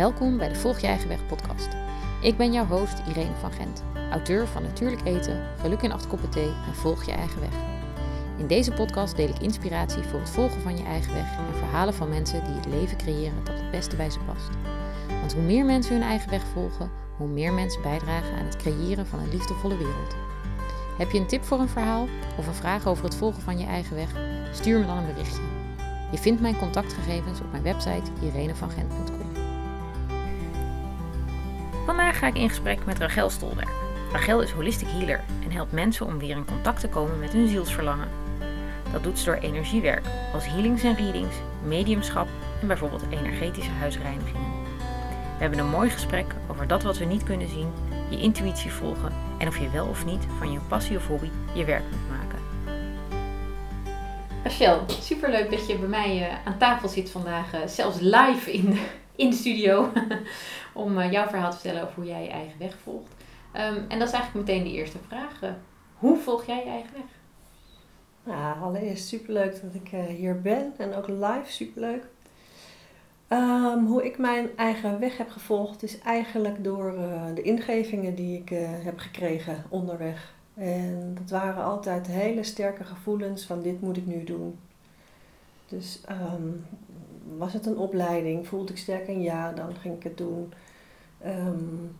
Welkom bij de Volg je eigen weg podcast. Ik ben jouw host Irene van Gent, auteur van Natuurlijk eten, Geluk in acht koppen thee en Volg je eigen weg. In deze podcast deel ik inspiratie voor het volgen van je eigen weg en verhalen van mensen die het leven creëren dat het beste bij ze past. Want hoe meer mensen hun eigen weg volgen, hoe meer mensen bijdragen aan het creëren van een liefdevolle wereld. Heb je een tip voor een verhaal of een vraag over het volgen van je eigen weg? Stuur me dan een berichtje. Je vindt mijn contactgegevens op mijn website irenevangent.com. Vandaag ga ik in gesprek met Rachel Stolberg. Rachel is holistic healer en helpt mensen om weer in contact te komen met hun zielsverlangen. Dat doet ze door energiewerk, als healings en readings, mediumschap en bijvoorbeeld energetische huisreinigingen. We hebben een mooi gesprek over dat wat we niet kunnen zien, je intuïtie volgen en of je wel of niet van je passie of hobby je werk moet maken. Rachel, superleuk dat je bij mij uh, aan tafel zit vandaag, uh, zelfs live in de, in de studio, om uh, jouw verhaal te vertellen over hoe jij je eigen weg volgt. Um, en dat is eigenlijk meteen de eerste vraag. hoe volg jij je eigen weg? Nou, allereerst superleuk dat ik hier ben en ook live superleuk. Um, hoe ik mijn eigen weg heb gevolgd is eigenlijk door de ingevingen die ik heb gekregen onderweg. En dat waren altijd hele sterke gevoelens van dit moet ik nu doen. Dus um, was het een opleiding, voelde ik sterk een ja, dan ging ik het doen. Um,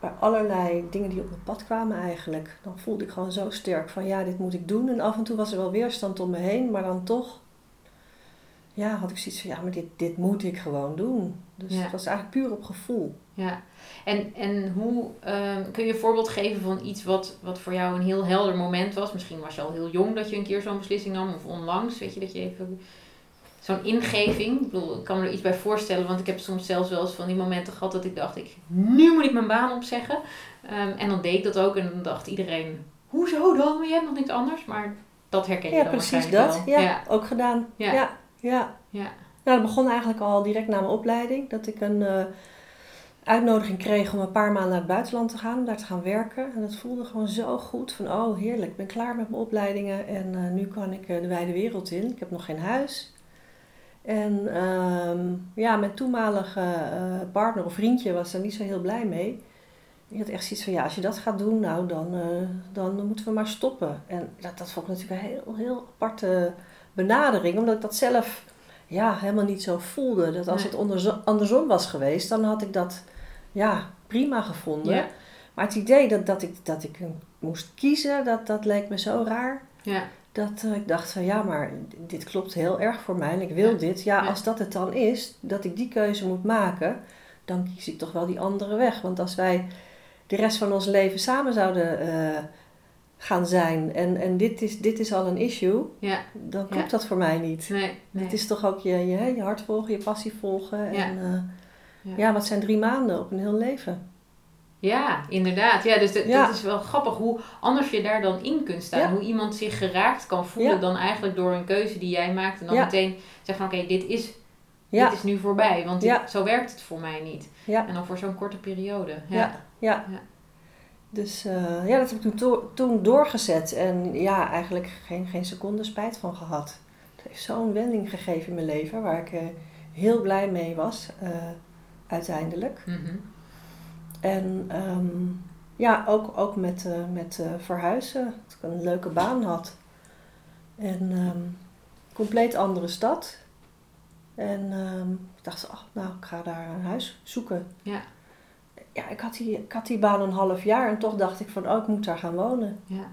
bij allerlei dingen die op mijn pad kwamen eigenlijk, dan voelde ik gewoon zo sterk van ja, dit moet ik doen. En af en toe was er wel weerstand om me heen, maar dan toch ja, had ik zoiets van ja, maar dit, dit moet ik gewoon doen. Dus het was eigenlijk puur op gevoel. Ja, en, en hoe um, kun je een voorbeeld geven van iets wat, wat voor jou een heel helder moment was? Misschien was je al heel jong dat je een keer zo'n beslissing nam, of onlangs, weet je, dat je even zo'n ingeving. Ik bedoel, ik kan me er iets bij voorstellen, want ik heb soms zelfs wel eens van die momenten gehad dat ik dacht, ik, nu moet ik mijn baan opzeggen. Um, en dan deed ik dat ook en dan dacht iedereen, hoezo dan? Je hebt nog niks anders, maar dat herken je ja, dan precies dat. wel. Ja, ja, ook gedaan. Ja, ja. ja. ja. Nou, dat begon eigenlijk al direct na mijn opleiding, dat ik een... Uh, uitnodiging kreeg om een paar maanden naar het buitenland te gaan, om daar te gaan werken. En dat voelde gewoon zo goed. Van oh heerlijk, ik ben klaar met mijn opleidingen en uh, nu kan ik uh, de wijde wereld in. Ik heb nog geen huis. En um, ja, mijn toenmalige uh, partner of vriendje was er niet zo heel blij mee. Die had echt zoiets van ja, als je dat gaat doen, nou dan, dan moeten we maar stoppen. En dat, dat vond ik natuurlijk een heel, heel aparte benadering, omdat ik dat zelf ja, helemaal niet zo voelde. Dat als nee. het andersom was geweest, dan had ik dat ja, prima gevonden. Ja. Maar het idee dat, dat, ik, dat ik moest kiezen, dat, dat leek me zo raar. Ja. Dat uh, ik dacht van ja, maar dit klopt heel erg voor mij en ik wil Ja. dit. Ja, Ja. als dat het dan is, dat ik die keuze moet maken, dan kies ik toch wel die andere weg. Want als wij de rest van ons leven samen zouden eh, gaan zijn en, en dit, is, dit is al een issue, Ja, dan klopt dat voor mij niet. nee, nee. Het is toch ook je, je, je hart volgen, je passie volgen. En uh, Ja. ja. wat zijn drie maanden op een heel leven? Ja, inderdaad. Ja, dus dat, Ja. dat is wel grappig hoe anders je daar dan in kunt staan. Ja. Hoe iemand zich geraakt kan voelen Ja. dan eigenlijk door een keuze die jij maakt. En dan meteen zeggen van oké, dit, is, dit is nu voorbij. Want dit- zo werkt het voor mij niet. En dan voor zo'n korte periode. Ja. ja. Dus eh, ja, dat heb ik toen, to- toen doorgezet. En ja, eigenlijk geen, geen seconde spijt van gehad. Het heeft zo'n wending gegeven in mijn leven, waar ik eh, heel blij mee was, eh, uiteindelijk. Mhm. En ehm, ja, ook, ook met, eh, met eh, verhuizen. Dat ik een leuke baan had. En ehm compleet andere stad. En ehm, ik dacht, ach, nou, ik ga daar een huis zoeken. Ja. Ja, ik had, die, ik had die baan een half jaar en toch dacht ik van, oh, ik moet daar gaan wonen. Ja.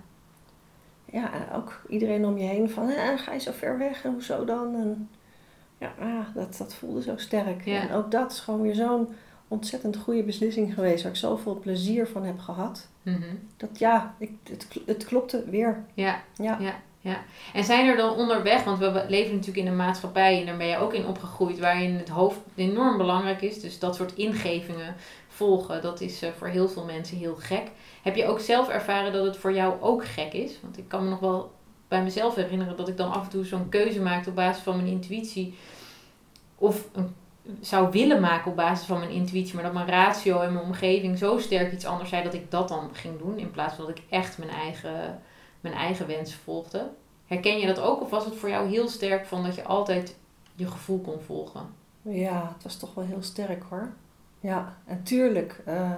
Ja, en ook iedereen om je heen van, eh, ga je zo ver weg en hoezo dan? En ja, ah, dat, dat voelde zo sterk. Ja. En ook dat is gewoon weer zo'n ontzettend goede beslissing geweest, waar ik zoveel plezier van heb gehad. Mhm. Dat ja, ik, het, het klopte weer. ja. Ja. Ja. Ja. En zijn er dan onderweg, want we leven natuurlijk in een maatschappij en daar ben je ook in opgegroeid, waarin het hoofd enorm belangrijk is. Dus dat soort ingevingen volgen, dat is eh, voor heel veel mensen heel gek. Heb je ook zelf ervaren dat het voor jou ook gek is? Want ik kan me nog wel bij mezelf herinneren dat ik dan af en toe zo'n keuze maakte op basis van mijn intuïtie. Of een, zou willen maken op basis van mijn intuïtie, maar dat mijn ratio en mijn omgeving zo sterk iets anders zei dat ik dat dan ging doen. In plaats van dat ik echt mijn eigen, mijn eigen wens volgde. Herken je dat ook? Of was het voor jou heel sterk van dat je altijd je gevoel kon volgen? Ja, het was toch wel heel sterk hoor. Ja, en tuurlijk eh, eh,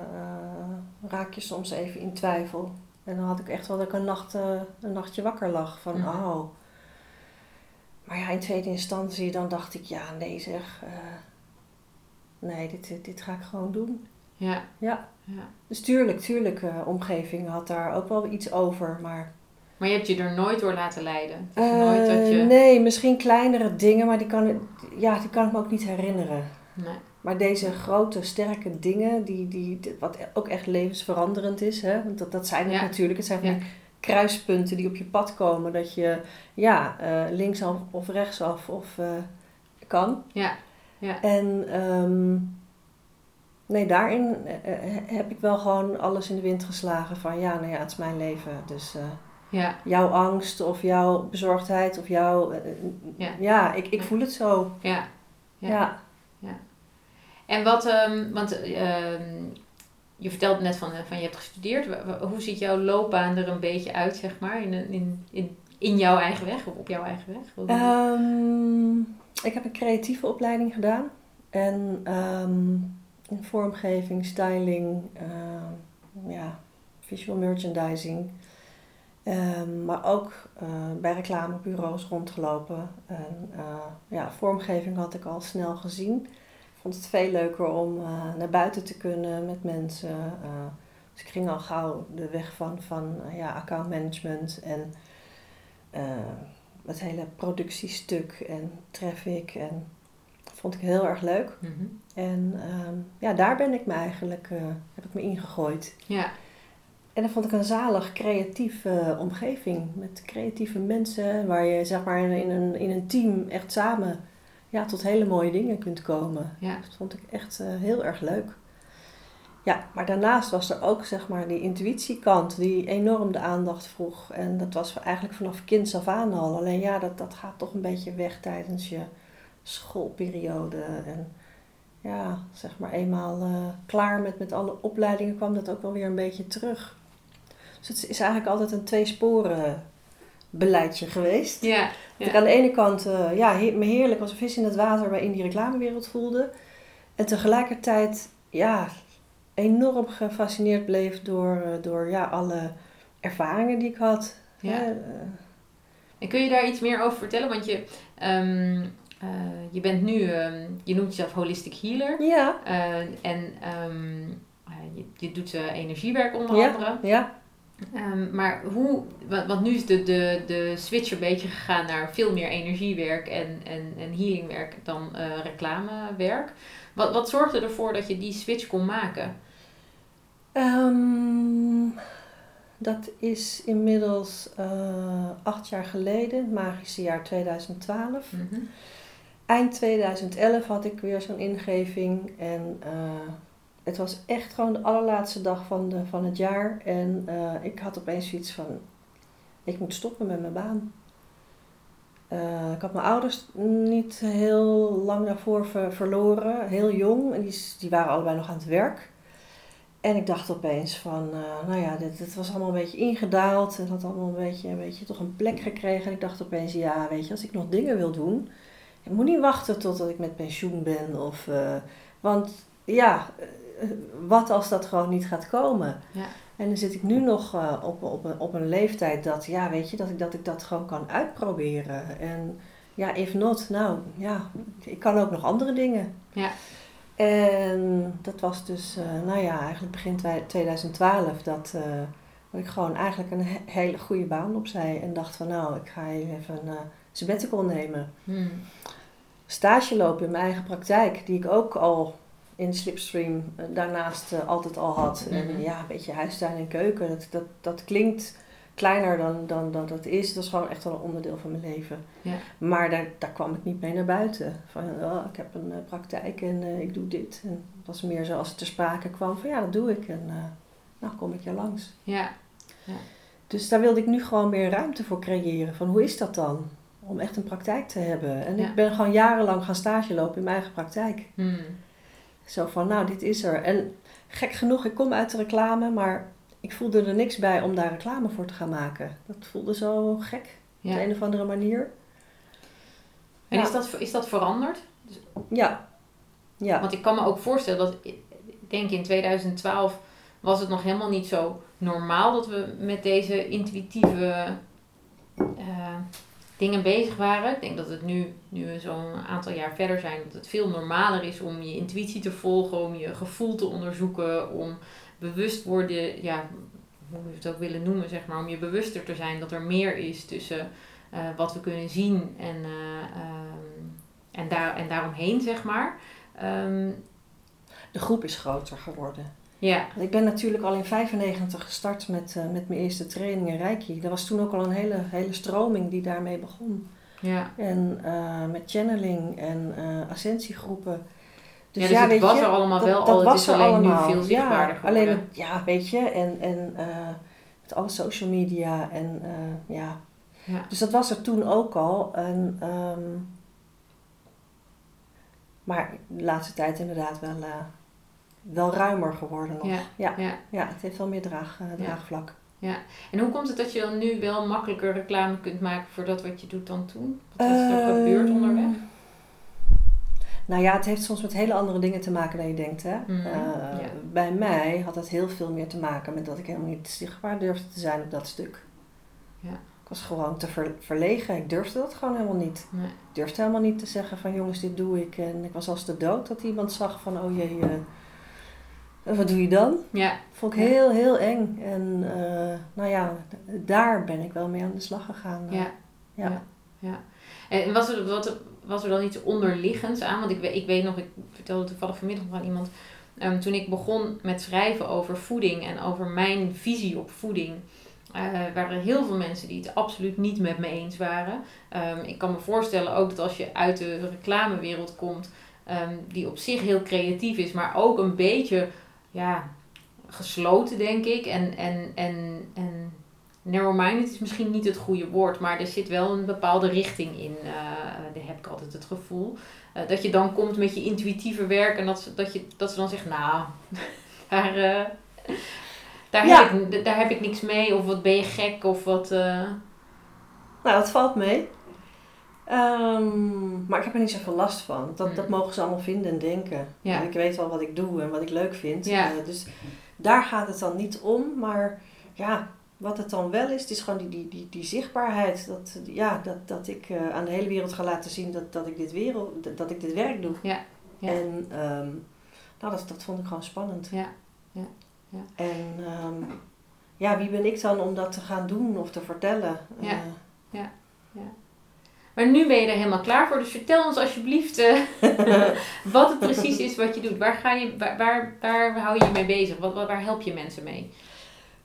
raak je soms even in twijfel. En dan had ik echt wel dat ik een, nacht, eh, een nachtje wakker lag van Mhm. oh. Maar ja, in tweede instantie dan dacht ik ja, nee zeg. Eh, nee, dit, dit ga ik gewoon doen. Ja. Ja, ja. dus tuurlijk, tuurlijk, eh, omgeving had daar ook wel iets over. Maar Maar je hebt je er nooit door laten leiden. Is nooit dat Eh, je... nee, misschien kleinere dingen, maar die kan, ik- ja, die kan ik me ook niet herinneren. Nee. Maar deze grote, sterke dingen, die, die, wat ook echt levensveranderend is, hè? want dat, dat zijn het Ja. natuurlijk. Het zijn van Ja. die kruispunten die op je pad komen, dat je ja, eh, linksaf of rechtsaf of eh, kan. Ja. Ja. En ehm, nee, daarin eh, eh, heb ik wel gewoon alles in de wind geslagen van ja, nou ja, het is mijn leven. Dus eh, Ja. jouw angst of jouw bezorgdheid of jouw... Ja. ja, ik, ik voel het zo. Ja. Ja. Ja. En wat, ehm, want ehm, je vertelde net van, van je hebt gestudeerd. Hoe ziet jouw loopbaan er een beetje uit, zeg maar, in, in, in, in jouw eigen weg of op jouw eigen weg? Ik heb een creatieve opleiding gedaan. En ehm, in vormgeving, styling, ehm, ja, visual merchandising. Ehm, maar ook eh, bij reclamebureaus rondgelopen. En eh, ja, vormgeving had ik al snel gezien. Ik vond het veel leuker om eh, naar buiten te kunnen met mensen. dus ik ging al gauw de weg van, van ja, accountmanagement en het hele productiestuk en traffic. En dat vond ik heel erg leuk. Mhm. En ehm, ja, daar ben ik me eigenlijk, eh, heb ik me ingegooid. Ja. En dat vond ik een zalig creatieve omgeving. Met creatieve mensen waar je zeg maar in een, in een team echt samen ja, tot hele mooie dingen kunt komen. Ja. Dat vond ik echt eh, heel erg leuk. Ja, maar daarnaast was er ook zeg maar die intuïtiekant die enorm de aandacht vroeg. En dat was eigenlijk vanaf kinds af aan al. Alleen ja, dat, dat gaat toch een beetje weg tijdens je schoolperiode. En ja, zeg maar eenmaal eh, klaar met, met alle opleidingen kwam dat ook wel weer een beetje terug. Dus het is eigenlijk altijd een tweesporen beleidje geweest. Ja. Dat ik aan de ene kant eh, ja, me heerlijk als een vis in het water bij in die reclamewereld voelde. En tegelijkertijd ja, enorm gefascineerd bleef door, eh, door ja, alle ervaringen die ik had. Ja. Hè, eh, En kun je daar iets meer over vertellen? Want je, ehm, eh, je bent nu, ehm, je noemt jezelf holistic healer. ja, en ehm, eh, je, je doet energiewerk onder Ja. andere. ja. Ehm, maar hoe, want, want nu is de, de, de switch een beetje gegaan naar veel meer energiewerk en, en, en healingwerk dan reclamewerk. Wat, wat zorgde ervoor dat je die switch kon maken? Ehm, dat is inmiddels eh, acht jaar geleden, het magische jaar 2012. Mhm. Eind 2011 had ik weer zo'n ingeving en eh, het was echt gewoon de allerlaatste dag van, de, van het jaar. En eh, ik had opeens zoiets van, ik moet stoppen met mijn baan. Ik had mijn ouders niet heel lang daarvoor ver- verloren, heel jong. En die, die waren allebei nog aan het werk. En ik dacht opeens van, eh, nou ja, dit, dit was allemaal een beetje ingedaald. Het had allemaal een beetje, een beetje toch een plek gekregen. En ik dacht opeens, ja, weet je, als ik nog dingen wil doen... Ik moet niet wachten totdat ik met pensioen ben. Of, eh, want ja, eh, wat als dat gewoon niet gaat komen? Ja. En dan zit ik nu nog op, op, een, op een leeftijd dat, ja, weet je, dat ik, dat ik dat gewoon kan uitproberen. En ja, if not, nou ja, ik kan ook nog andere dingen. Ja. En dat was dus, eh, nou ja, eigenlijk begin twa- 2012 dat, eh, dat ik gewoon eigenlijk een he- hele goede baan opzij. En dacht van, nou, ik ga even een eh, sabbatical nemen Hmm. stage lopen in mijn eigen praktijk, die ik ook al in Slipstream daarnaast altijd al had. En ja, een beetje huistuin en keuken, dat, dat, dat klinkt kleiner dan, dan, dan dat is. Dat is gewoon echt wel een onderdeel van mijn leven. Ja. Maar daar, daar kwam ik niet mee naar buiten. Van, oh, ik heb een eh, praktijk en eh, ik doe dit. En het was meer zo als het ter sprake kwam van, ja, dat doe ik. En uh, nou kom ik hier langs. Ja. Dus daar wilde ik nu gewoon meer ruimte voor creëren. Van, hoe is dat dan? Om echt een praktijk te hebben. En Ja. ik ben gewoon jarenlang gaan stage lopen in mijn eigen praktijk. Hmm. Zo van, nou, dit is er. En gek genoeg, ik kom uit de reclame, maar ik voelde er niks bij om daar reclame voor te gaan maken. Dat voelde zo gek, op de een of andere manier. En Ja. is, dat, is dat veranderd? Ja, Ja. Want ik kan me ook voorstellen dat, ik denk in 2012 was het nog helemaal niet zo normaal dat we met deze intuïtieve eh, dingen bezig waren. Ik denk dat het nu, nu we zo'n aantal jaar verder zijn, dat het veel normaler is om je intuïtie te volgen, om je gevoel te onderzoeken, om bewust worden, ja, hoe we het ook willen noemen, zeg maar, om je bewuster te zijn dat er meer is tussen eh, wat we kunnen zien en, eh, ehm, en, daar, en daaromheen, zeg maar. Ehm, De groep is groter geworden. ja, Ik ben natuurlijk al in 95 gestart met, eh, met mijn eerste training in Reiki. Er was toen ook al een hele, hele stroming die daarmee begon. ja. En met channeling en eh, ascensiegroepen. ja, dus het was er allemaal wel al, het is er alleen allemaal. nu veel zichtbaarder ja, geworden. alleen, het- ja, weet je, en, en eh, met alle social media en eh, ja. Ja. Dus dat was er toen ook al. En, ehm, maar de laatste tijd inderdaad wel, eh, wel ruimer geworden nog. Ja, Ja. ja. Het heeft wel meer draag, eh, Ja. draagvlak. En hoe komt het dat je dan nu wel makkelijker reclame kunt maken voor dat wat je doet dan toen? Wat is er gebeurd Ehm, onderweg? Nou ja, het heeft soms met hele andere dingen te maken dan je denkt. Hè? Mhm, Eh. Bij mij had het heel veel meer te maken met dat ik helemaal niet zichtbaar durfde te zijn op dat stuk. Ja. Ik was gewoon te ver- verlegen. Ik durfde dat gewoon helemaal niet. Nee. Ik durfde helemaal niet te zeggen van jongens, dit doe ik. En ik was als de dood dat iemand zag van oh jee, eh, wat doe je dan? Ja, Vond ik Ja. heel, heel eng. En eh, nou ja, daar ben ik wel mee aan de slag gegaan. ja. ja. Ja. En was er, wat, was er dan iets onderliggends aan? Want ik, weet- ik weet nog, ik vertelde toevallig vanmiddag nog aan iemand. ehm, toen ik begon met schrijven over voeding en over mijn visie op voeding. eh, waren heel veel mensen die het absoluut niet met me eens waren. Ehm, ik kan me voorstellen ook dat als je uit de reclamewereld komt, ehm, die op zich heel creatief is, maar ook een beetje ja, gesloten, denk ik. En, en, en, en narrow-minded is misschien niet het goede woord, maar er zit wel een bepaalde richting in. eh daar heb ik altijd het gevoel. Eh, dat je dan komt met je intuïtieve werk en dat ze, dat je, dat ze dan zegt, nou, daar, eh, daar, Ja. heb ik, daar heb ik niks mee. Of wat ben je gek of wat... Nou, dat valt mee. Ehm, maar ik heb er niet zoveel last van. Dat, dat Mm. mogen ze allemaal vinden en denken. Ja. En ik weet wel wat ik doe en wat ik leuk vind. Ja. Dus daar gaat het dan niet om. Maar ja, wat het dan wel is, het is gewoon die, die, die, die zichtbaarheid. Dat, ja, dat, dat ik eh, aan de hele wereld ga laten zien dat, dat, ik, dit wereld, dat, dat ik dit werk doe. Ja, ja. En ehm, nou, dat, dat vond ik gewoon spannend. Ja, ja, ja. En ehm, ja, wie ben ik dan om dat te gaan doen of te vertellen? Ja. Eh, Maar nu ben je er helemaal klaar voor. Dus vertel ons alsjeblieft eh, wat het precies is wat je doet. Waar, ga je, waar, waar, waar hou je je mee bezig? Wat, wat, waar help je mensen mee?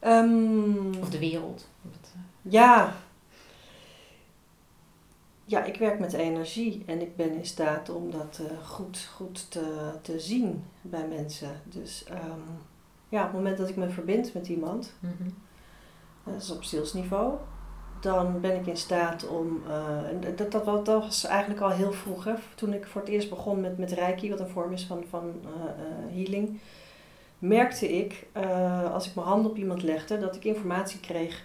Ehm, Of de wereld? Eh, Ja. Ja, ik werk met energie en ik ben in staat om dat eh, goed, goed te, te zien bij mensen. Dus ehm, ja, op het moment dat ik me verbind met iemand, mhm. dat is op zielsniveau, dan ben ik in staat om, eh, en dat, dat, dat was eigenlijk al heel vroeg, hè, toen ik voor het eerst begon met, met Reiki, wat een vorm is van, van eh, eh, healing, merkte ik, eh, als ik mijn hand op iemand legde, dat ik informatie kreeg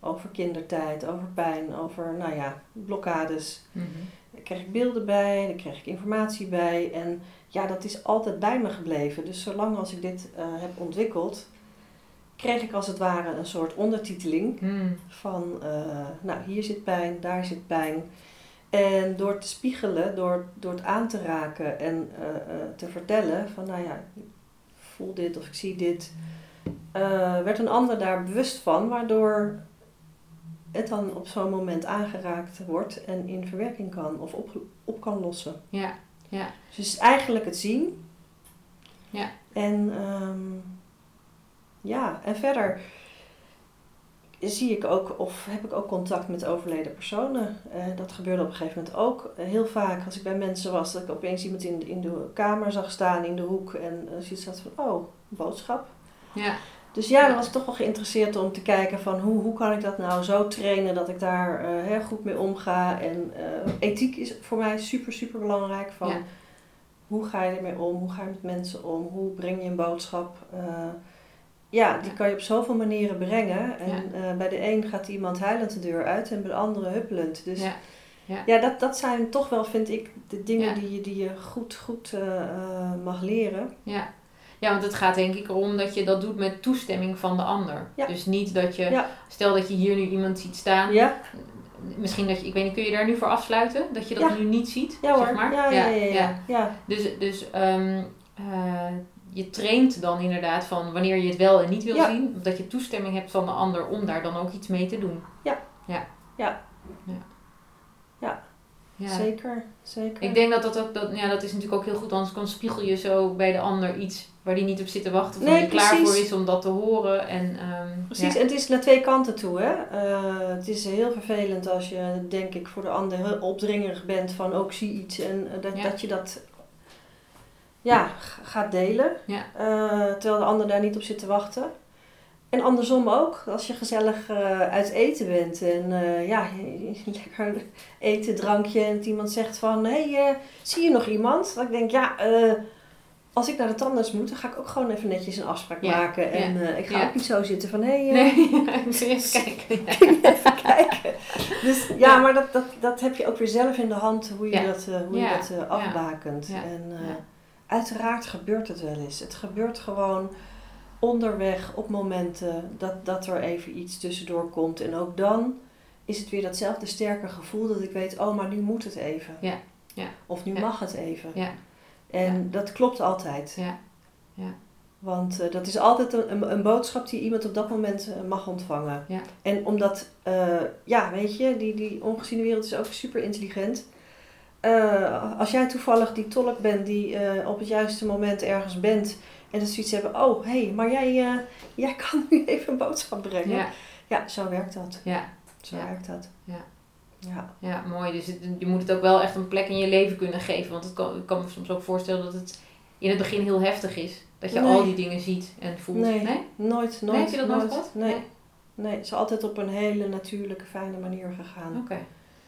over kindertijd, over pijn, over, nou ja, blokkades. Mhm. Daar kreeg ik beelden bij, daar kreeg ik informatie bij. En ja, dat is altijd bij me gebleven. Dus zolang als ik dit eh, heb ontwikkeld, kreeg ik als het ware een soort ondertiteling Hmm. van, eh, nou, hier zit pijn, daar zit pijn. En door te spiegelen, door, door het aan te raken en te vertellen van, nou ja, voel dit of ik zie dit, eh, werd een ander daar bewust van, waardoor het dan op zo'n moment aangeraakt wordt en in verwerking kan of op, op kan lossen. Ja, ja. Dus het is eigenlijk het zien. Ja. En ehm, ja, en verder zie ik ook, of heb ik ook contact met overleden personen. Eh, dat gebeurde op een gegeven moment ook eh, heel vaak. Als ik bij mensen was, dat ik opeens iemand in, in de kamer zag staan, in de hoek. En uh, zoiets had van, oh, een boodschap. ja. Dus ja, dan was ik toch wel geïnteresseerd om te kijken van hoe, hoe kan ik dat nou zo trainen dat ik daar eh, heel goed mee omga. En eh, ethiek is voor mij super, super belangrijk. Van Ja. hoe ga je ermee om? Hoe ga je met mensen om? Hoe breng je een boodschap? Ja, die kan je op zoveel manieren brengen. En eh, bij de een gaat iemand huilend de deur uit en bij de andere huppelend. Dus Ja. Ja. ja dat, dat zijn toch wel, vind ik, de dingen Ja. die, je, die je goed, goed eh, eh, mag leren. Ja. ja, want het gaat denk ik erom dat je dat doet met toestemming van de ander. Ja. Dus niet dat je, Ja. stel dat je hier nu iemand ziet staan. Ja, Misschien dat je, ik weet niet, kun je daar nu voor afsluiten? Dat je dat nu niet ziet? ja hoor. Zeg maar? ja, ja, ja, ja, ja. Dus, dus ehm, eh, je traint dan inderdaad van wanneer je het wel en niet wil Ja. zien. Dat je toestemming hebt van de ander om daar dan ook iets mee te doen. Ja. Ja. Ja. Ja. Ja. Ja. Zeker, zeker. Ik denk dat dat ook, dat, ja, dat is natuurlijk ook heel goed, anders kan spiegel je zo bij de ander iets waar die niet op zit te wachten, of Nee, die klaar voor is om dat te horen. En, ehm, Precies, en het is naar twee kanten toe. Hè? Eh, het is heel vervelend als je, denk ik, voor de ander heel opdringerig bent van ook zie iets en eh, dat, dat je dat ja, gaat delen. Ja. Eh, terwijl de ander daar niet op zit te wachten. En andersom ook, als je gezellig eh, uit eten bent en eh, ja, lekker eten, drankje en iemand zegt van hé, hey, zie je nog iemand? Dat ik denk, ja, als ik naar de tandarts moet, dan ga ik ook gewoon even netjes een afspraak Ja, maken. En ik ga ook niet zo zitten van hé, hey, Nee, ik moet even kijken. even kijken. Dus ja, maar dat, dat, dat heb je ook weer zelf in de hand hoe je dat, hoe je dat afbakent. En Ja. Uiteraard gebeurt het wel eens. Het gebeurt gewoon onderweg op momenten dat, dat er even iets tussendoor komt. En ook dan is het weer datzelfde sterke gevoel dat ik weet, oh, maar nu moet het even. Ja. Ja. Of nu Ja. mag het even. Ja. En dat klopt altijd. Ja. Ja. Want eh, dat is altijd een, een, een boodschap die iemand op dat moment eh, mag ontvangen. Ja. En omdat, eh, ja, weet je, die, die ongeziene wereld is ook super intelligent. Eh, als jij toevallig die tolk bent die eh, op het juiste moment ergens bent en dat zoiets hebben, oh hé, hey, maar jij, eh, jij kan nu even een boodschap brengen. Ja. Ja, zo werkt dat. Ja. Zo Ja. werkt dat. Ja. Ja. Ja, mooi. Dus het- je moet het ook wel echt een plek in je leven kunnen geven. Want het kan, ik kan me soms ook voorstellen dat het in het begin heel heftig is. Dat je Nee. al die dingen ziet en voelt. Nee. Nee? Nooit, nooit. heb je dat nooit gehad? Nee. Nee. nee. het is altijd op een hele natuurlijke, fijne manier gegaan. Oké.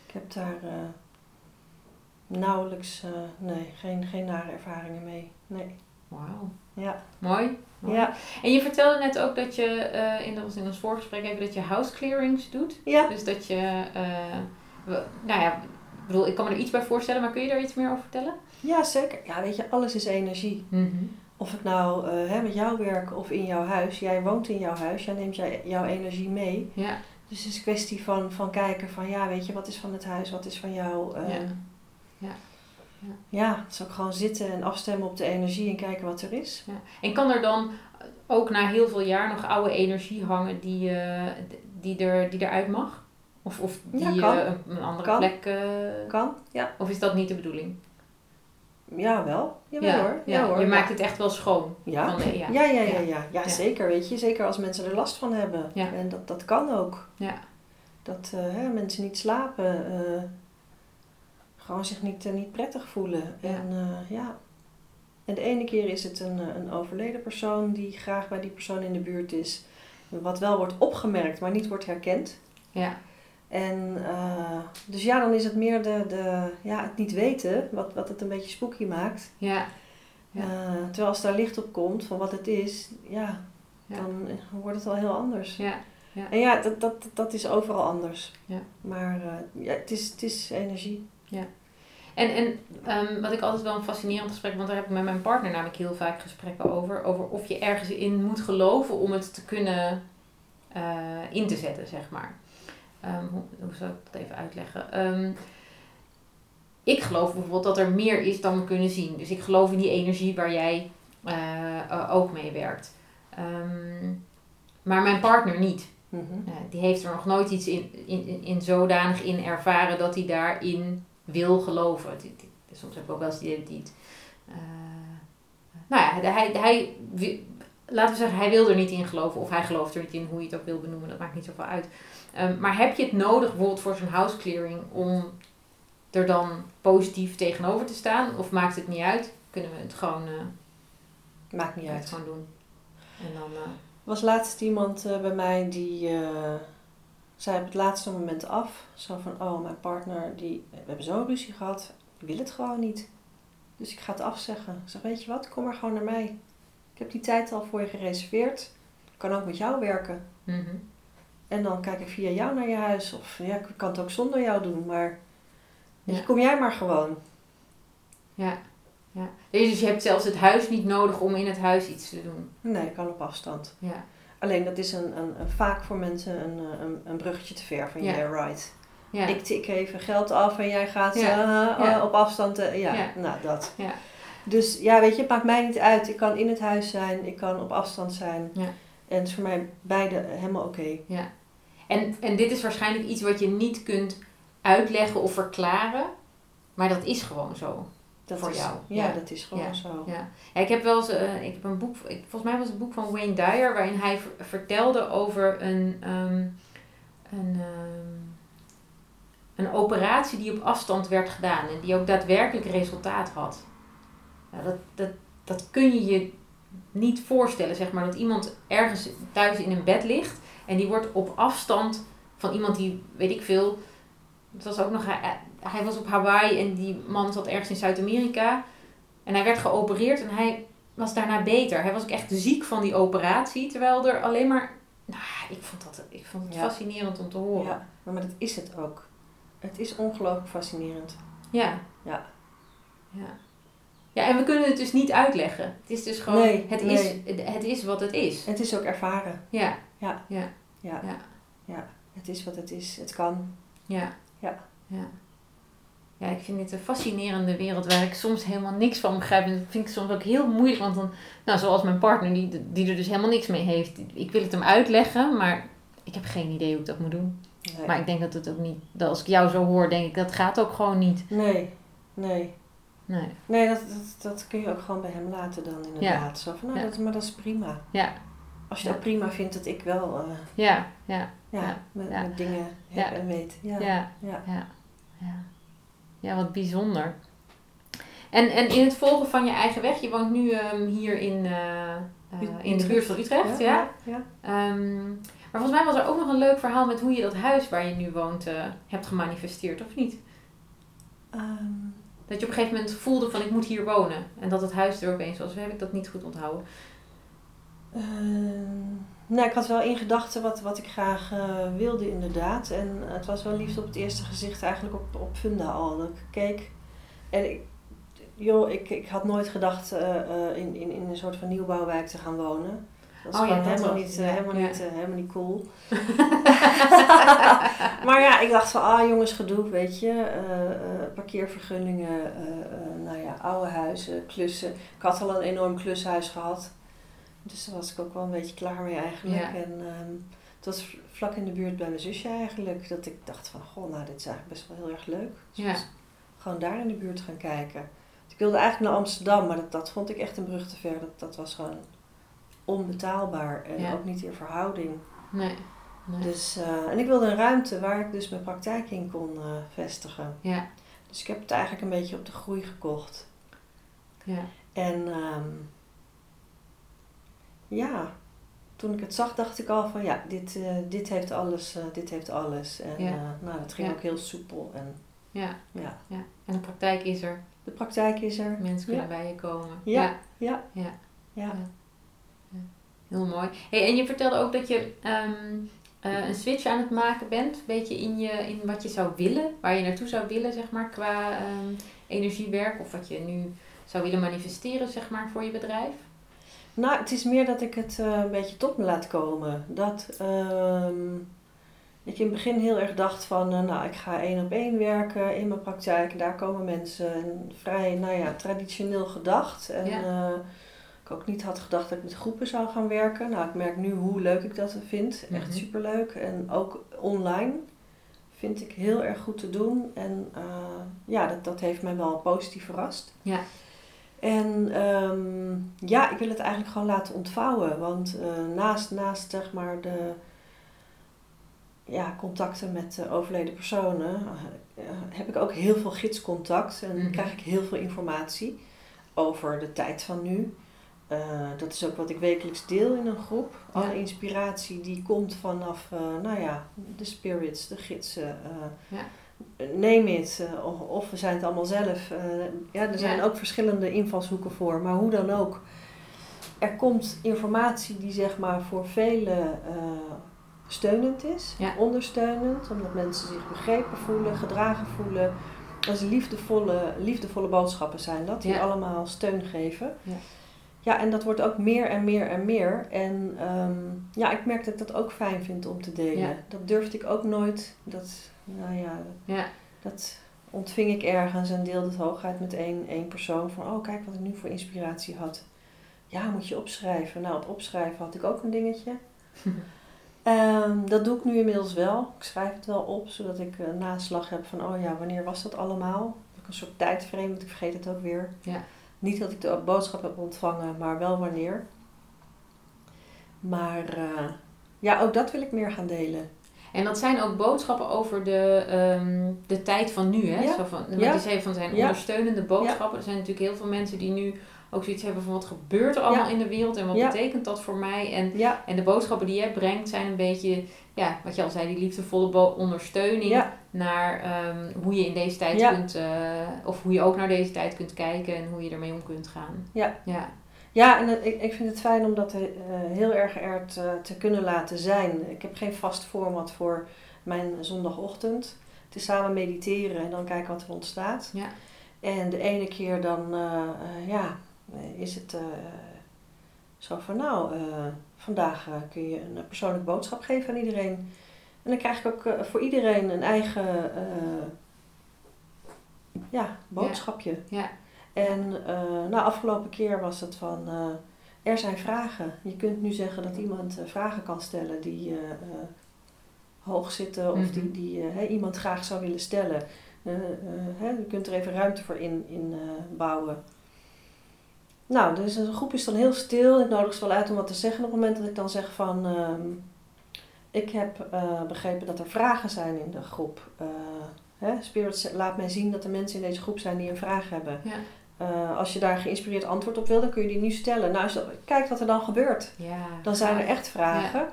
Ik heb daar nauwelijks, eh, nee, geen, geen nare ervaringen mee. Nee. Wauw. Ja. Mooi. Mooi. Ja. En je vertelde net ook dat je, eh, in, dat in ons voorgesprek even, dat je house clearings doet. Ja. Dus dat je, we- nou ja, ik bedoel, ik kan me er iets bij voorstellen, maar kun je daar iets meer over vertellen? ja, zeker. Ja, weet je, alles is energie. Of ik nou hè, met jou werk of in jouw huis. Jij woont in jouw huis, jij neemt jij, jouw energie mee. Ja. Dus het is een kwestie van, van kijken van, ja, weet je, wat is van het huis, wat is van jou. eh, Ja. Ja. Ja. ja, het is ook gewoon zitten en afstemmen op de energie en kijken wat er is. Ja. En kan er dan ook na heel veel jaar nog oude energie hangen die, eh, die, er, die eruit mag? Of, of die Ja, eh, een, andere Kan. plek? eh, Kan? Ja. of is dat niet de bedoeling? Ja, wel. Jawel hoor. Ja, ja. hoor. Je Ja. maakt het echt wel schoon. Ja. Van ja. Ja, ja, ja, Ja. ja. ja, Ja. zeker. Weet je, zeker als mensen er last van hebben. Ja. En dat, dat kan ook. Ja. Dat hè, mensen niet slapen, gewoon zich niet, eh, niet prettig voelen. Ja. En eh, ja. En de ene keer is het een, eh, een overleden persoon die graag bij die persoon in de buurt is. Wat wel wordt opgemerkt, maar niet wordt herkend. Ja. En dus ja, dan is het meer de, de, ja, het niet weten, wat, wat het een beetje spooky maakt. Ja. Ja. Terwijl als daar licht op komt van wat het is, ja, Ja. dan wordt het al heel anders. Ja. En ja, dat, dat, dat is overal anders. Ja. Maar ja, het, is, het is energie. En, en ehm, wat ik altijd wel een fascinerend gesprek, want daar heb ik met mijn partner namelijk heel vaak gesprekken over. Over of je ergens in moet geloven om het te kunnen eh, in te zetten, zeg maar. Ehm, hoe, hoe zou ik dat even uitleggen? Ehm, ik geloof bijvoorbeeld dat er meer is dan we kunnen zien. Dus ik geloof in die energie waar jij eh, eh, ook mee werkt. Maar mijn partner niet. Mhm. Die heeft er nog nooit iets in, in, in, in zodanig in ervaren dat hij daarin wil geloven. Die- die- soms heb ik ook wel eens die, die het, eh, nou ja, hij, hij, laten we zeggen, hij wil er niet in geloven of hij gelooft er niet in, hoe je het ook wil benoemen, dat maakt niet zoveel uit. Ehm, maar heb je het nodig, bijvoorbeeld voor zo'n house clearing, om er dan positief tegenover te staan? Of maakt het niet uit? Kunnen we het gewoon, eh, Maakt niet het uit. gewoon doen? En dan, eh, Er was laatst iemand eh, bij mij die zei op het laatste moment af. Zo van, oh, mijn partner, die, we hebben zo'n ruzie gehad, die wil het gewoon niet. Dus ik ga het afzeggen. Ik zeg, weet je wat, kom maar gewoon naar mij. Ik heb die tijd al voor je gereserveerd. Ik kan ook met jou werken. mhm. En dan kijk ik via jou naar je huis. Of ja, ik kan het ook zonder jou doen. Maar Ja. kom jij maar gewoon. Ja. ja. Dus je hebt zelfs het huis niet nodig om in het huis iets te doen. Nee, kan op afstand. Ja. Alleen dat is een, een, een vaak voor mensen een, eh, een, een bruggetje te ver van Ja. yeah, right. Ja. Ik tik even geld af en jij gaat Ja. eh, Ja. eh, op afstand. ja. Ja. nou dat. Ja. Dus ja, weet je, het maakt mij niet uit. Ik kan in het huis zijn, ik kan op afstand zijn. Ja. En het is voor mij beide helemaal oké. En, en dit is waarschijnlijk iets wat je niet kunt uitleggen of verklaren. Maar dat is gewoon zo. Dat Voor is, jou. Ja, Ja. dat is gewoon Ja. zo. Ja. ja, ik heb wel eens, eh, ik heb een boek, ik, volgens mij was het een boek van Wayne Dyer, waarin hij ver- vertelde over een, ehm, een, ehm, een operatie die op afstand werd gedaan en die ook daadwerkelijk resultaat had. Ja, dat, dat, dat kun je je niet voorstellen, zeg maar, dat iemand ergens thuis in een bed ligt en die wordt op afstand van iemand die, weet ik veel, het was ook nog, hij, was op Hawaii en die man zat ergens in Zuid-Amerika en hij werd geopereerd en hij was daarna beter. Hij was ook echt ziek van die operatie, terwijl er alleen maar, nou, ik vond dat, ik vond het Ja. fascinerend om te horen. Ja, maar dat is het ook. Het is ongelooflijk fascinerend. Ja. Ja. Ja. Ja, en we kunnen het dus niet uitleggen. Het is dus gewoon, Nee, het, nee. Is, het is wat het is. Het is ook ervaren. Ja, Ja. Ja. Ja. Ja. Ja. Het is wat het is. Het kan. ja. Ja. Ja. Ja, ik vind dit een fascinerende wereld waar ik soms helemaal niks van begrijp. En dat vind ik soms ook heel moeilijk, want dan, nou, zoals mijn partner, die, die er dus helemaal niks mee heeft. Ik wil het hem uitleggen, maar ik heb geen idee hoe ik dat moet doen. Nee. Maar ik denk dat het ook niet, dat als ik jou zo hoor, denk ik, dat gaat ook gewoon niet. Nee. Nee. Nee. Nee, dat, dat, dat kun je ook gewoon bij hem laten dan inderdaad. Zo van, nou, Ja. dat, maar dat is prima. Ja. Als je Ja. dat prima vindt dat ik wel eh, Ja, ja, ja. Met, dingen heb en weet. Ja. ja. Ja. Ja. Wat bijzonder. En, en in het volgen van je eigen weg, je woont nu ehm, hier in, eh, in de buurt van Utrecht, ja? ja. Ehm, maar volgens mij was er ook nog een leuk verhaal met hoe je dat huis waar je nu woont eh, hebt gemanifesteerd, of niet? Ehm, Dat je op een gegeven moment voelde van ik moet hier wonen. En dat het huis er opeens was. Of heb ik dat niet goed onthouden? Ehm, nou, ik had wel in gedachten wat, wat ik graag eh, wilde, inderdaad. En het was wel liefst op het eerste gezicht eigenlijk op, op Funda al. Dat ik keek. En ik, joh, ik, ik had nooit gedacht eh, eh, in, in, in een soort van nieuwbouwwijk te gaan wonen. Dat is Oh ja, gewoon dat helemaal, was- niet, ja, helemaal, ja. niet, helemaal niet cool. maar ja, ik dacht van, ah jongens, gedoe, weet je. parkeervergunningen, nou ja, oude huizen, klussen. Ik had al een enorm klushuis gehad. Dus daar was ik ook wel een beetje klaar mee eigenlijk. Ja. En ehm, het was vlak in de buurt bij mijn zusje eigenlijk. Dat ik dacht van, goh, nou dit is eigenlijk best wel heel erg leuk. Dus Ja. gewoon daar in de buurt gaan kijken. Dus ik wilde eigenlijk naar Amsterdam, maar dat, dat vond ik echt een brug te ver. Dat, dat was gewoon onbetaalbaar en Ja. ook niet in verhouding. Nee. nee. Dus, eh, en ik wilde een ruimte waar ik dus mijn praktijk in kon eh, vestigen. Ja, Dus ik heb het eigenlijk een beetje op de groei gekocht. ja. En ehm, ja, toen ik het zag dacht ik al van ja, dit, eh, dit heeft alles, eh, dit heeft alles. En Ja. eh, nou, het ging Ja. ook heel soepel. En Ja, ja, ja. En de praktijk is er. de praktijk is er. Mensen kunnen bij je komen. Ja. ja. Ja, Ja. Heel mooi. Hey, en je vertelde ook dat je ehm, eh, een switch aan het maken bent. Een beetje in, je, in wat je zou willen. Waar je naartoe zou willen, zeg maar, qua ehm, energiewerk. Of wat je nu zou willen manifesteren, zeg maar, voor je bedrijf. Nou, het is meer dat ik het eh, een beetje tot me laat komen. Dat ehm, ik in het begin heel erg dacht van, eh, nou, ik ga één op één werken in mijn praktijk. Daar komen mensen en vrij, nou ja, traditioneel gedacht. En Ja. eh, ik ook niet had gedacht dat ik met groepen zou gaan werken. Nou, ik merk nu hoe leuk ik dat vind. Echt Mhm. superleuk. En ook online vind ik heel erg goed te doen. En ja, dat, dat heeft mij wel positief verrast. Ja. En ehm, ja, ik wil het eigenlijk gewoon laten ontvouwen. Want eh, naast, naast zeg maar de ja, contacten met eh, overleden personen eh, heb ik ook heel veel gidscontact. En Mhm. krijg ik heel veel informatie over de tijd van nu. Eh, dat is ook wat ik wekelijks deel in een groep. Alle Ja. inspiratie die komt vanaf, nou ja, de spirits, de gidsen. Ja. Neem het, eh, of, we zijn het allemaal zelf. Eh, ja, er zijn Ja. ook verschillende invalshoeken voor, maar hoe dan ook. Er komt informatie die zeg maar voor velen eh, steunend is, Ja. ondersteunend, omdat mensen zich begrepen voelen, gedragen voelen. als liefdevolle, liefdevolle boodschappen zijn dat, die Ja. allemaal steun geven. Ja. Ja, en dat wordt ook meer en meer en meer. En ehm, ja, ik merk dat ik dat ook fijn vind om te delen. Dat durfde ik ook nooit. Dat, nou ja, Ja, dat ontving ik ergens en deelde het hooguit met één, één persoon. Van, oh kijk wat ik nu voor inspiratie had. Ja, moet je opschrijven. Nou, op opschrijven had ik ook een dingetje. Ehm, dat doe ik nu inmiddels wel. Ik schrijf het wel op, zodat ik een naslag heb van, oh ja, wanneer was dat allemaal? Ik een soort tijdframe, want ik vergeet het ook weer. Ja. Niet dat ik de boodschap heb ontvangen, maar wel wanneer. Maar eh, ja, ook dat wil ik meer gaan delen. En dat zijn ook boodschappen over de, ehm, de tijd van nu, hè? Ja. Zo van, want Ja. je zei van zijn ondersteunende boodschappen. Er zijn natuurlijk heel veel mensen die nu ook zoiets hebben van wat gebeurt er allemaal in de wereld en wat betekent dat voor mij? En, Ja, en de boodschappen die jij brengt zijn een beetje, ja, wat je al zei, die liefdevolle ondersteuning naar ehm, hoe je in deze tijd kunt, eh, of hoe je ook naar deze tijd kunt kijken en hoe je ermee om kunt gaan. Ja. Ja, ja en ik, ik vind het fijn om dat eh, heel erg er te, te kunnen laten zijn. Ik heb geen vast format voor mijn zondagochtend. Het is samen mediteren en dan kijken wat er ontstaat. Ja. En de ene keer dan, eh, eh, ja, eh, is het eh, zo van nou, eh, vandaag eh, kun je een persoonlijke boodschap geven aan iedereen. En dan krijg ik ook eh, voor iedereen een eigen eh, ja, boodschapje. Ja. En eh, nou, afgelopen keer was het van, eh, er zijn vragen. Je kunt nu zeggen dat iemand eh, vragen kan stellen die hoog zitten of Mhm. die, die eh, hè, iemand graag zou willen stellen. Je kunt er even ruimte voor in, in bouwen. Nou, dus de groep is dan heel stil. Ik nodig ze wel uit om wat te zeggen op het moment dat ik dan zeg van... ehm, ik heb begrepen dat er vragen zijn in de groep. Spirit laat mij zien dat er mensen in deze groep zijn die een vraag hebben. Ja. Eh, als je daar geïnspireerd antwoord op wil, dan kun je die nu stellen. Nou, als je, kijk wat er dan gebeurt. ja. Dan zijn er echt vragen.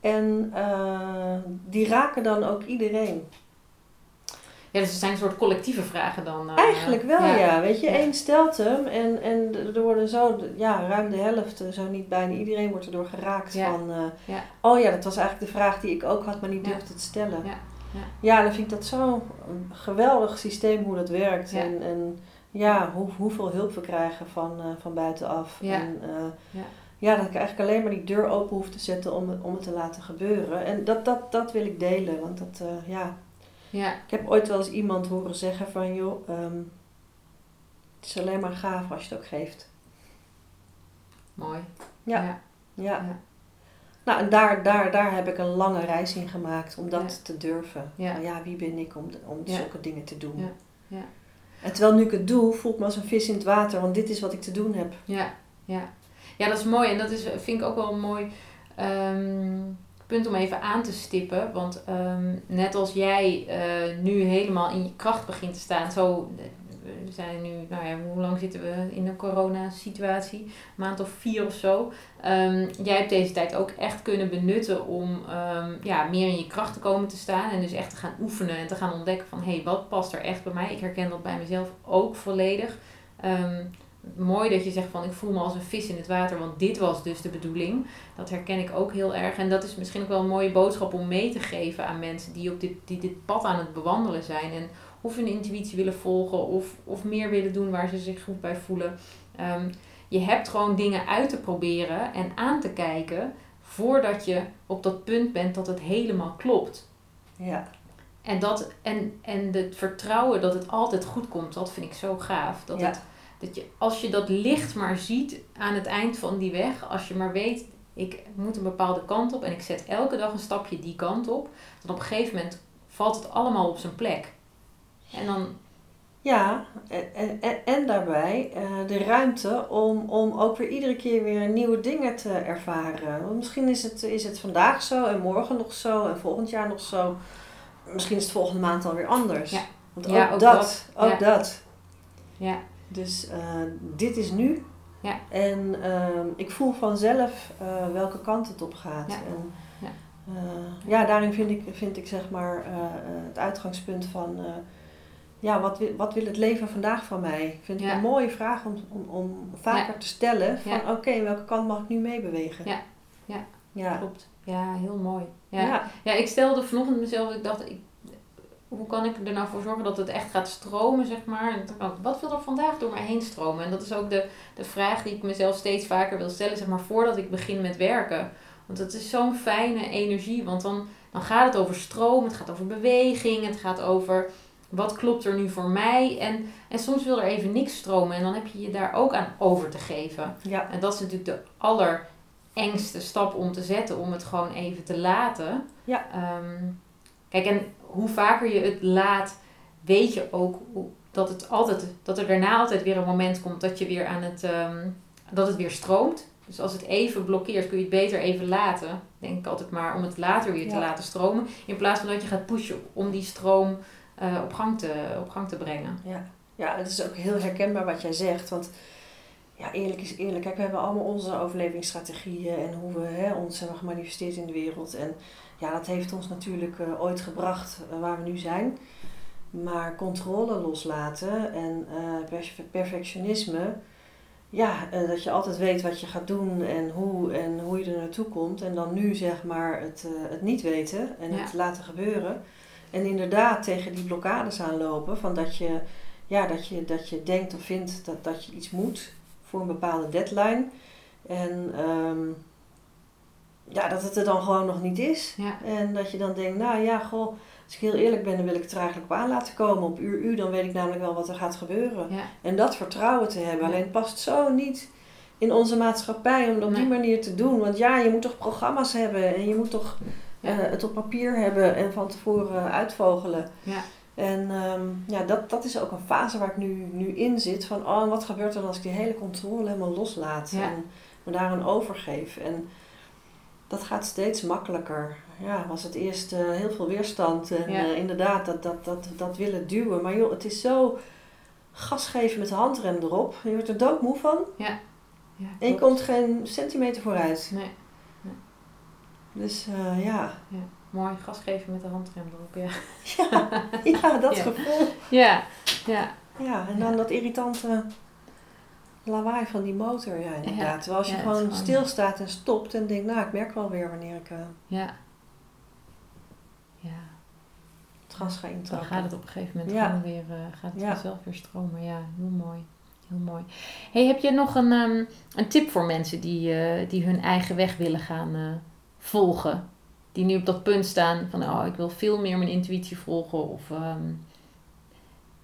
En eh, die raken dan ook iedereen. Ja, dus het zijn een soort collectieve vragen dan. eh, Eigenlijk wel, ja. Weet je, Ja. één stelt hem en, en er worden zo, ja, ruim de helft, zo niet bijna iedereen wordt erdoor geraakt Ja. van, oh ja, dat was eigenlijk de vraag die ik ook had, maar niet durfde te stellen. Ja. Ja. Ja, dan vind ik dat zo'n geweldig systeem hoe dat werkt. Ja. En, en ja, hoe, hoeveel hulp we krijgen van, eh, van buitenaf. Ja. En, eh, Ja. ja, dat ik eigenlijk alleen maar die deur open hoef te zetten om, het- om het te laten gebeuren. En dat, dat, dat wil ik delen, want dat, eh, ja, Ja, ik heb ooit wel eens iemand horen zeggen van, joh, ehm, het is alleen maar gaaf als je het ook geeft. mooi. Ja. ja. Nou, en daar, daar, daar heb ik een lange reis in gemaakt om dat te durven. Ja. Nou ja, wie ben ik om, om zulke dingen te doen? Ja. Terwijl nu ik het doe, voel ik me als een vis in het water, want dit is wat ik te doen heb. Ja, ja. ja, dat is mooi. En dat is, vind ik ook wel een mooi ehm, punt om even aan te stippen. Want ehm, net als jij eh, nu helemaal in je kracht begint te staan, zo. We zijn nu, nou ja, hoe lang zitten we in een coronasituatie? Een maand of vier of zo. Ehm, jij hebt deze tijd ook echt kunnen benutten om ehm, ja, meer in je kracht te komen te staan. En dus echt te gaan oefenen en te gaan ontdekken van hé, hey, wat past er echt bij mij? Ik herken dat bij mezelf ook volledig. Ehm, mooi dat je zegt van ik voel me als een vis in het water, want dit was dus de bedoeling. Dat herken ik ook heel erg. En dat is misschien ook wel een mooie boodschap om mee te geven aan mensen die op dit, die dit pad aan het bewandelen zijn. En of hun intuïtie willen volgen of, of meer willen doen waar ze zich goed bij voelen. Ehm, je hebt gewoon dingen uit te proberen en aan te kijken voordat je op dat punt bent dat het helemaal klopt. Ja, En, dat, en, en het vertrouwen dat het altijd goed komt, dat vind ik zo gaaf. Dat Ja. het, dat je, als je dat licht maar ziet aan het eind van die weg, als je maar weet, ik moet een bepaalde kant op en ik zet elke dag een stapje die kant op, dan op een gegeven moment valt het allemaal op zijn plek. En dan, ja en, en, en daarbij eh, de ruimte om, om ook weer iedere keer weer nieuwe dingen te ervaren. Want misschien is het, is het vandaag zo en morgen nog zo en volgend jaar nog zo. Misschien is het volgende maand alweer anders. Ja. Want Ja, ook, dat, dat. ook Ja. dat. ja, Dus eh, dit is nu. Ja. En ehm, ik voel vanzelf eh, welke kant het op gaat. Ja. En, Ja. ja, daarin vind ik, vind ik zeg maar het uitgangspunt van... ja, wat wil, wat wil het leven vandaag van mij? Vind ik Ja. een mooie vraag om, om, om vaker te stellen. Van Ja. oké, welke kant mag ik nu meebewegen? Ja. Ja. Ja. klopt. Ja, heel mooi. Ja. Ja. Ik stelde vanochtend mezelf, ik dacht, ik, hoe kan ik er nou voor zorgen dat het echt gaat stromen, zeg maar? En wat wil er vandaag door mij heen stromen? En dat is ook de, de vraag die ik mezelf steeds vaker wil stellen, zeg maar, voordat ik begin met werken. Want het is zo'n fijne energie, want dan, dan gaat het over stroom, het gaat over beweging, het gaat over wat klopt er nu voor mij. En, en soms wil er even niks stromen en dan heb je je daar ook aan over te geven. Ja. En dat is natuurlijk de allerengste stap om te zetten, om het gewoon even te laten. Ja. Ehm, kijk, en hoe vaker je het laat, weet je ook dat, het altijd, dat er daarna altijd weer een moment komt dat je weer aan het, ehm, dat het weer stroomt. Dus als het even blokkeert, kun je het beter even laten. Denk ik altijd maar om het later weer te Ja. laten stromen. In plaats van dat je gaat pushen om die stroom eh, op, gang te, op gang te brengen. Ja. ja, het is ook heel herkenbaar wat jij zegt. Want ja, eerlijk is eerlijk. Kijk, we hebben allemaal onze overlevingsstrategieën en hoe we hè, ons hebben gemanifesteerd in de wereld. En ja, dat heeft ons natuurlijk eh, ooit gebracht eh, waar we nu zijn. Maar controle loslaten en perf- perfectionisme. Ja, dat je altijd weet wat je gaat doen en hoe en hoe je er naartoe komt. En dan nu zeg maar het, het niet weten en Ja. het laten gebeuren. En inderdaad tegen die blokkades aanlopen van dat je, ja, dat je, dat je denkt of vindt dat, dat je iets moet voor een bepaalde deadline. En ehm, ja, dat het er dan gewoon nog niet is. Ja, En dat je dan denkt, nou ja, goh, als ik heel eerlijk ben, dan wil ik het er eigenlijk op aan laten komen. Op uur u, dan weet ik namelijk wel wat er gaat gebeuren. ja, En dat vertrouwen te hebben. Ja. Alleen het past zo niet in onze maatschappij om het op die manier te doen. Want ja, je moet toch programma's hebben en je moet toch het op papier hebben en van tevoren uitvogelen. ja, En ehm, ja, dat, dat is ook een fase waar ik nu, nu in zit. Van, oh, wat gebeurt er dan als ik die hele controle helemaal loslaat Ja. en me daaraan overgeef. En dat gaat steeds makkelijker. Ja, was het eerst eh, heel veel weerstand en Ja. eh, inderdaad dat, dat, dat, dat willen duwen. Maar joh, het is zo gas geven met de handrem erop. Je wordt er doodmoe van ja. en je komt geen centimeter vooruit. Nee, Dus eh, ja. mooi. Gas geven met de handrem erop, ja. ja, ja, dat Ja. gevoel. Ja, ja, Ja, en dan dat irritante lawaai van die motor, ja inderdaad. Terwijl als je Ja, gewoon gewoon- stilstaat en stopt en denkt, nou ik merk wel weer wanneer ik eh, ja. Ja, het gas ga dan intrappen. gaat het op een gegeven moment Ja. gewoon weer, eh, gaat het Ja. vanzelf weer stromen. Ja, heel mooi. Heel mooi. Hey, heb je nog een, ehm, een tip voor mensen die, die hun eigen weg willen gaan volgen? Die nu op dat punt staan van, oh, ik wil veel meer mijn intuïtie volgen. Of, ehm,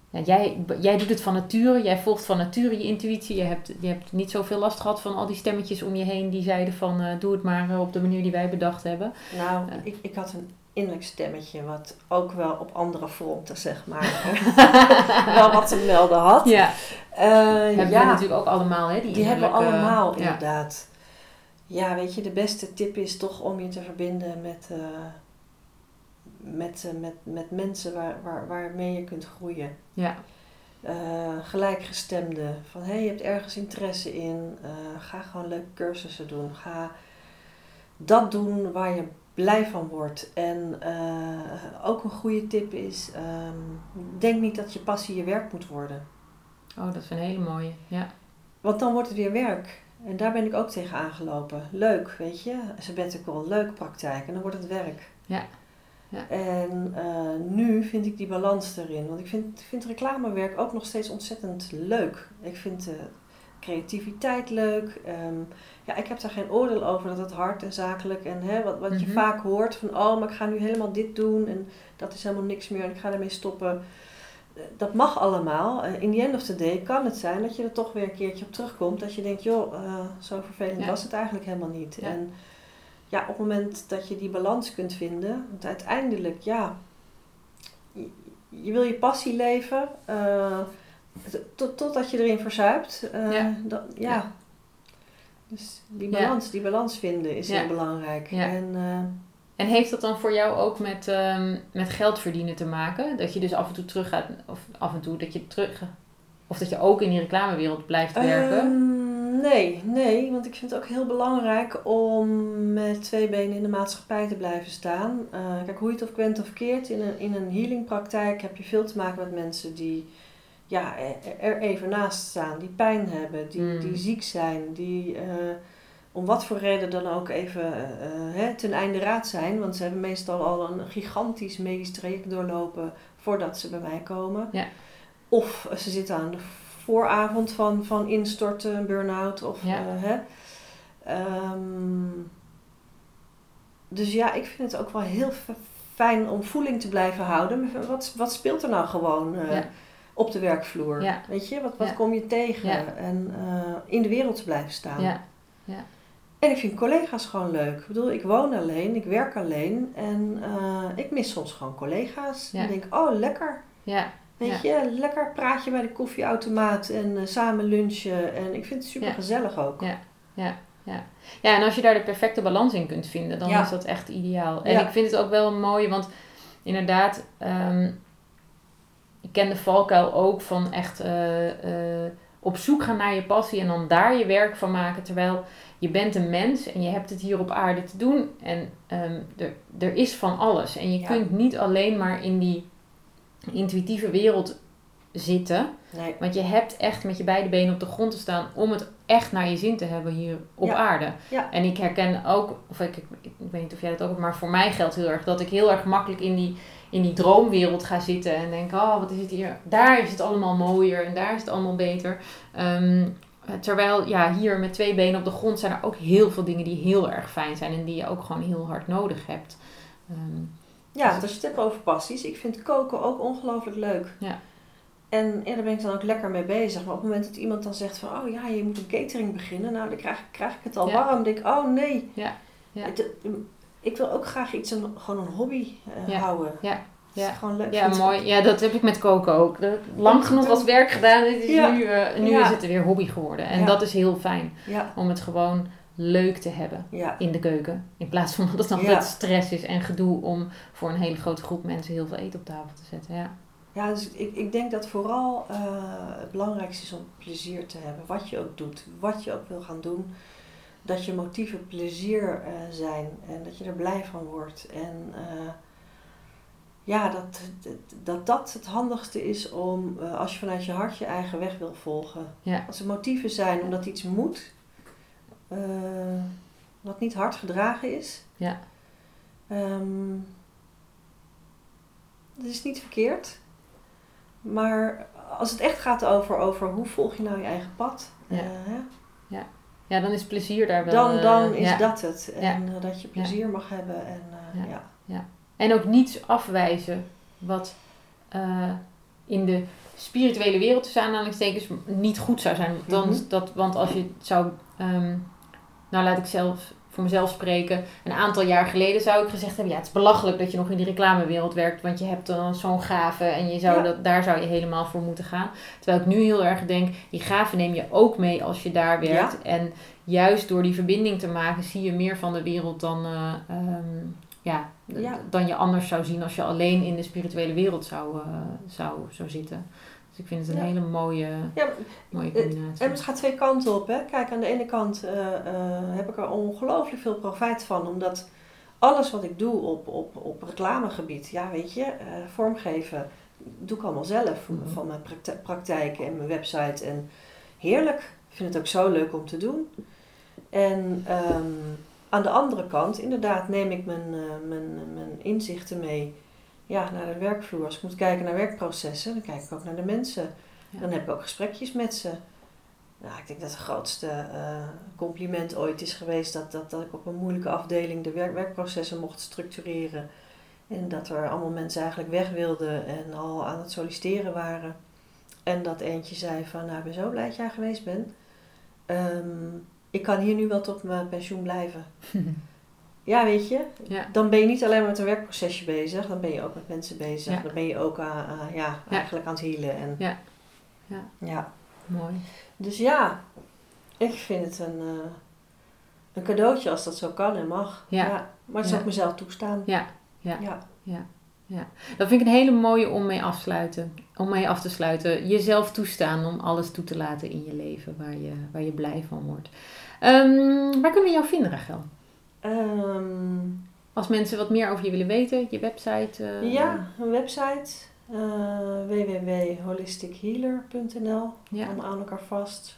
ja, jij, jij doet het van nature. Jij volgt van nature je intuïtie. Je hebt, je hebt niet zoveel last gehad van al die stemmetjes om je heen die zeiden van, eh, doe het maar eh, op de manier die wij bedacht hebben. Nou, ik, ik had een innerlijk stemmetje wat ook wel op andere fronten, zeg maar, wel wat te melden had. Ja, Eh, hebben ja, natuurlijk ook allemaal, hè? Die, die hebben we allemaal ja. inderdaad. Ja, weet je, de beste tip is toch om je te verbinden met, eh, met, eh, met, met mensen waar, waar, waarmee je kunt groeien. Ja, eh, gelijkgestemden. Van hé, hey, je hebt ergens interesse in. ga gewoon leuke cursussen doen. Ga dat doen waar je blij van wordt. En ook een goede tip is: ehm, denk niet dat je passie je werk moet worden. oh, dat is een hele mooie. Ja, Want dan wordt het weer werk. En daar ben ik ook tegen aangelopen. Leuk, weet je. Sabbatical, leuk praktijk. En dan wordt het werk. Ja. Ja. En eh, nu vind ik die balans erin. Want ik vind, vind reclamewerk ook nog steeds ontzettend leuk. Ik vind eh, creativiteit leuk. Ehm, ja, ik heb daar geen oordeel over dat het hard en zakelijk en hè, wat, wat je Mhm. vaak hoort van oh, maar ik ga nu helemaal dit doen en dat is helemaal niks meer en ik ga ermee stoppen. Dat mag allemaal. Eh, In the end of the day kan het zijn dat je er toch weer een keertje op terugkomt. Dat je denkt, joh, eh, zo vervelend Ja. was het eigenlijk helemaal niet. Ja. En ja, op het moment dat je die balans kunt vinden, want uiteindelijk, ja, je, je wil je passie leven, eh, tot, totdat je erin verzuipt. Ja. dat- ja. Dus die balans, die balans vinden is heel belangrijk. Ja. En, En heeft dat dan voor jou ook met, ehm, met geld verdienen te maken? Dat je dus af en toe terug gaat, of af en toe dat je terug, of dat je ook in die reclamewereld blijft werken? Ehm, nee, nee, want ik vind het ook heel belangrijk om met twee benen in de maatschappij te blijven staan. Eh, kijk, hoe je het of kwent of keert, in een, in een healingpraktijk heb je veel te maken met mensen die ja, er, er even naast staan, die pijn hebben, die, Mm. die ziek zijn, die eh, om wat voor reden dan ook even eh, hè, ten einde raad zijn. Want ze hebben meestal al een gigantisch medisch traject doorlopen voordat ze bij mij komen. Ja. Of ze zitten aan de vooravond van, van instorten, burn-out. Of, Ja. eh, hè. Ehm, dus ja, ik vind het ook wel heel fijn om voeling te blijven houden. Wat, wat speelt er nou gewoon eh, Ja. op de werkvloer? Weet je, wat, wat kom je tegen? En in de wereld te blijven staan. Ja. En ik vind collega's gewoon leuk. Ik bedoel, ik woon alleen, ik werk alleen. En eh, ik mis soms gewoon collega's. Ja. En denk, oh lekker. Ja. Weet je, lekker praatje bij de koffieautomaat en eh, samen lunchen. En ik vind het super Ja. gezellig ook. Ja. Ja, en als je daar de perfecte balans in kunt vinden, dan Ja. is dat echt ideaal. En Ja. ik vind het ook wel mooi, want inderdaad, ehm, ik ken de valkuil ook van echt eh, op zoek gaan naar je passie en dan daar je werk van maken. Terwijl je bent een mens en je hebt het hier op aarde te doen. En ehm, er, er is van alles. En je Ja. kunt niet alleen maar in die intuïtieve wereld zitten. Nee. Want je hebt echt met je beide benen op de grond te staan om het echt naar je zin te hebben hier op Ja. aarde. Ja. En ik herken ook, of ik, ik, ik weet niet of jij dat ook hebt, maar voor mij geldt heel erg dat ik heel erg makkelijk in die, in die droomwereld ga zitten en denk, oh wat is het hier, daar is het allemaal mooier en daar is het allemaal beter. Ehm, terwijl ja, hier met twee benen op de grond zijn er ook heel veel dingen die heel erg fijn zijn en die je ook gewoon heel hard nodig hebt. Ehm, Ja, want als je het hebt over passies, ik vind koken ook ongelooflijk leuk. Ja. En ja, daar ben ik dan ook lekker mee bezig. Maar op het moment dat iemand dan zegt van, oh ja, je moet een catering beginnen. Nou, dan krijg, krijg ik het al Ja. warm. Dan denk ik, oh nee. Ja. Ja. Het- ik wil ook graag iets, een, gewoon een hobby eh, Ja. houden. Ja. Het is Ja. gewoon leuk. Ja, mooi. Ja, dat heb ik met koken ook. Lang genoeg als werk gedaan. Is Ja. Nu, eh, nu Ja. is het weer hobby geworden. En Ja. dat is heel fijn. Ja, Om het gewoon leuk te hebben ja, in de keuken. In plaats van dat het dan Ja. altijd stress is en gedoe om voor een hele grote groep mensen heel veel eten op tafel te zetten. Ja, ja dus ik, ik denk dat vooral eh, het belangrijkste is om plezier te hebben. Wat je ook doet, wat je ook wil gaan doen. Dat je motieven plezier eh, zijn en dat je er blij van wordt. En eh, ja, dat, dat, dat dat het handigste is om, eh, als je vanuit je hart je eigen weg wil volgen. Ja. Als er motieven zijn omdat iets moet, wat niet hard gedragen is. Ja. Ehm, dat is niet verkeerd. Maar als het echt gaat over, over hoe volg je nou je eigen pad, Ja. hè, ja dan is plezier daar wel. dan, eh, dan is ja. dat het. En eh, dat je plezier mag hebben. En, eh, Ja. ja. En ook niets afwijzen wat eh, in de spirituele wereld tussen aanhalingstekens niet goed zou zijn. Dan, Mhm. dat, want als je het zou, ehm, nou laat ik zelf voor mezelf spreken, een aantal jaar geleden zou ik gezegd hebben, ja het is belachelijk dat je nog in die reclamewereld werkt, want je hebt dan zo'n gave en je zou Ja. dat, daar zou je helemaal voor moeten gaan. Terwijl ik nu heel erg denk, die gave neem je ook mee als je daar werkt. En juist door die verbinding te maken zie je meer van de wereld dan, eh, ehm, Ja. dan je anders zou zien als je alleen in de spirituele wereld zou, eh, zou, zou zitten. Ik vind het een Ja. hele mooie, Ja, mooie combinatie. En het gaat twee kanten op. Hè. Kijk, aan de ene kant eh, eh, heb ik er ongelooflijk veel profijt van. Omdat alles wat ik doe op, op, op reclamegebied, ja weet je, eh, vormgeven, doe ik allemaal zelf. Mhm. Van mijn prakti- praktijk en mijn website. En heerlijk. Ik vind het ook zo leuk om te doen. En ehm, aan de andere kant, inderdaad, neem ik mijn, mijn, mijn inzichten mee ja, naar de werkvloer. Als ik moet kijken naar werkprocessen, dan kijk ik ook naar de mensen. Ja. Dan heb ik ook gesprekjes met ze. Nou, ik denk dat het grootste eh, compliment ooit is geweest dat, dat, dat ik op een moeilijke afdeling de werk, werkprocessen mocht structureren. En dat er allemaal mensen eigenlijk weg wilden en al aan het solliciteren waren. En dat eentje zei van, nou ik ben zo blij dat jij geweest bent. Ehm, ik kan hier nu wel tot mijn pensioen blijven. Ja, weet je, ja. dan ben je niet alleen maar met een werkprocesje bezig, dan ben je ook met mensen bezig. Ja. Dan ben je ook aan, aan- ja, Ja. eigenlijk aan het healen. En, Ja. Ja. ja. Mooi. Dus ja, ik vind het een, eh, een cadeautje als dat zo kan en mag. Ja. Maar het is Ja. ook mezelf toestaan. Ja. Ja. ja. Dat vind ik een hele mooie om mee, afsluiten, om mee af te sluiten. Jezelf toestaan om alles toe te laten in je leven waar je, waar je blij van wordt. Ehm, waar kunnen we jou vinden, Rachel? Ehm, Als mensen wat meer over je willen weten, je website. eh, ja, een website. eh www.holistichealer.nl ja. Allemaal aan elkaar vast.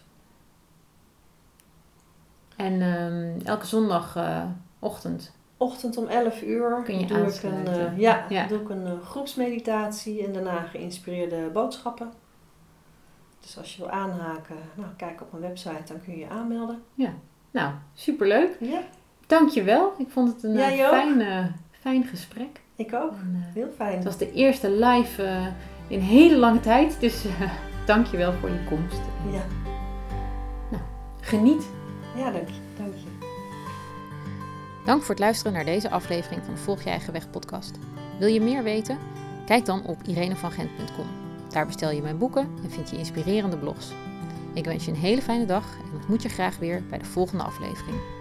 En ehm, elke zondagochtend. Ochtend om 11 uur Kun je doe ik een, eh, ja, Ja. doe ik een eh, groepsmeditatie en daarna geïnspireerde boodschappen. Dus als je wil aanhaken, nou, kijk op mijn website, dan kun je je aanmelden. Nou, superleuk. Ja, Dankjewel. Ik vond het een eh, fijn, fijn gesprek. ik ook. En, eh, Heel fijn. het was de eerste live eh, in hele lange tijd. Dus eh dankjewel voor je komst. Ja, Geniet. ja dank je. Dank je. Dank voor het luisteren naar deze aflevering van de Volg je eigen weg podcast. Wil je meer weten? Kijk dan op irenevangent.com. Daar bestel je mijn boeken en vind je inspirerende blogs. Ik wens je een hele fijne dag en ontmoet je graag weer bij de volgende aflevering.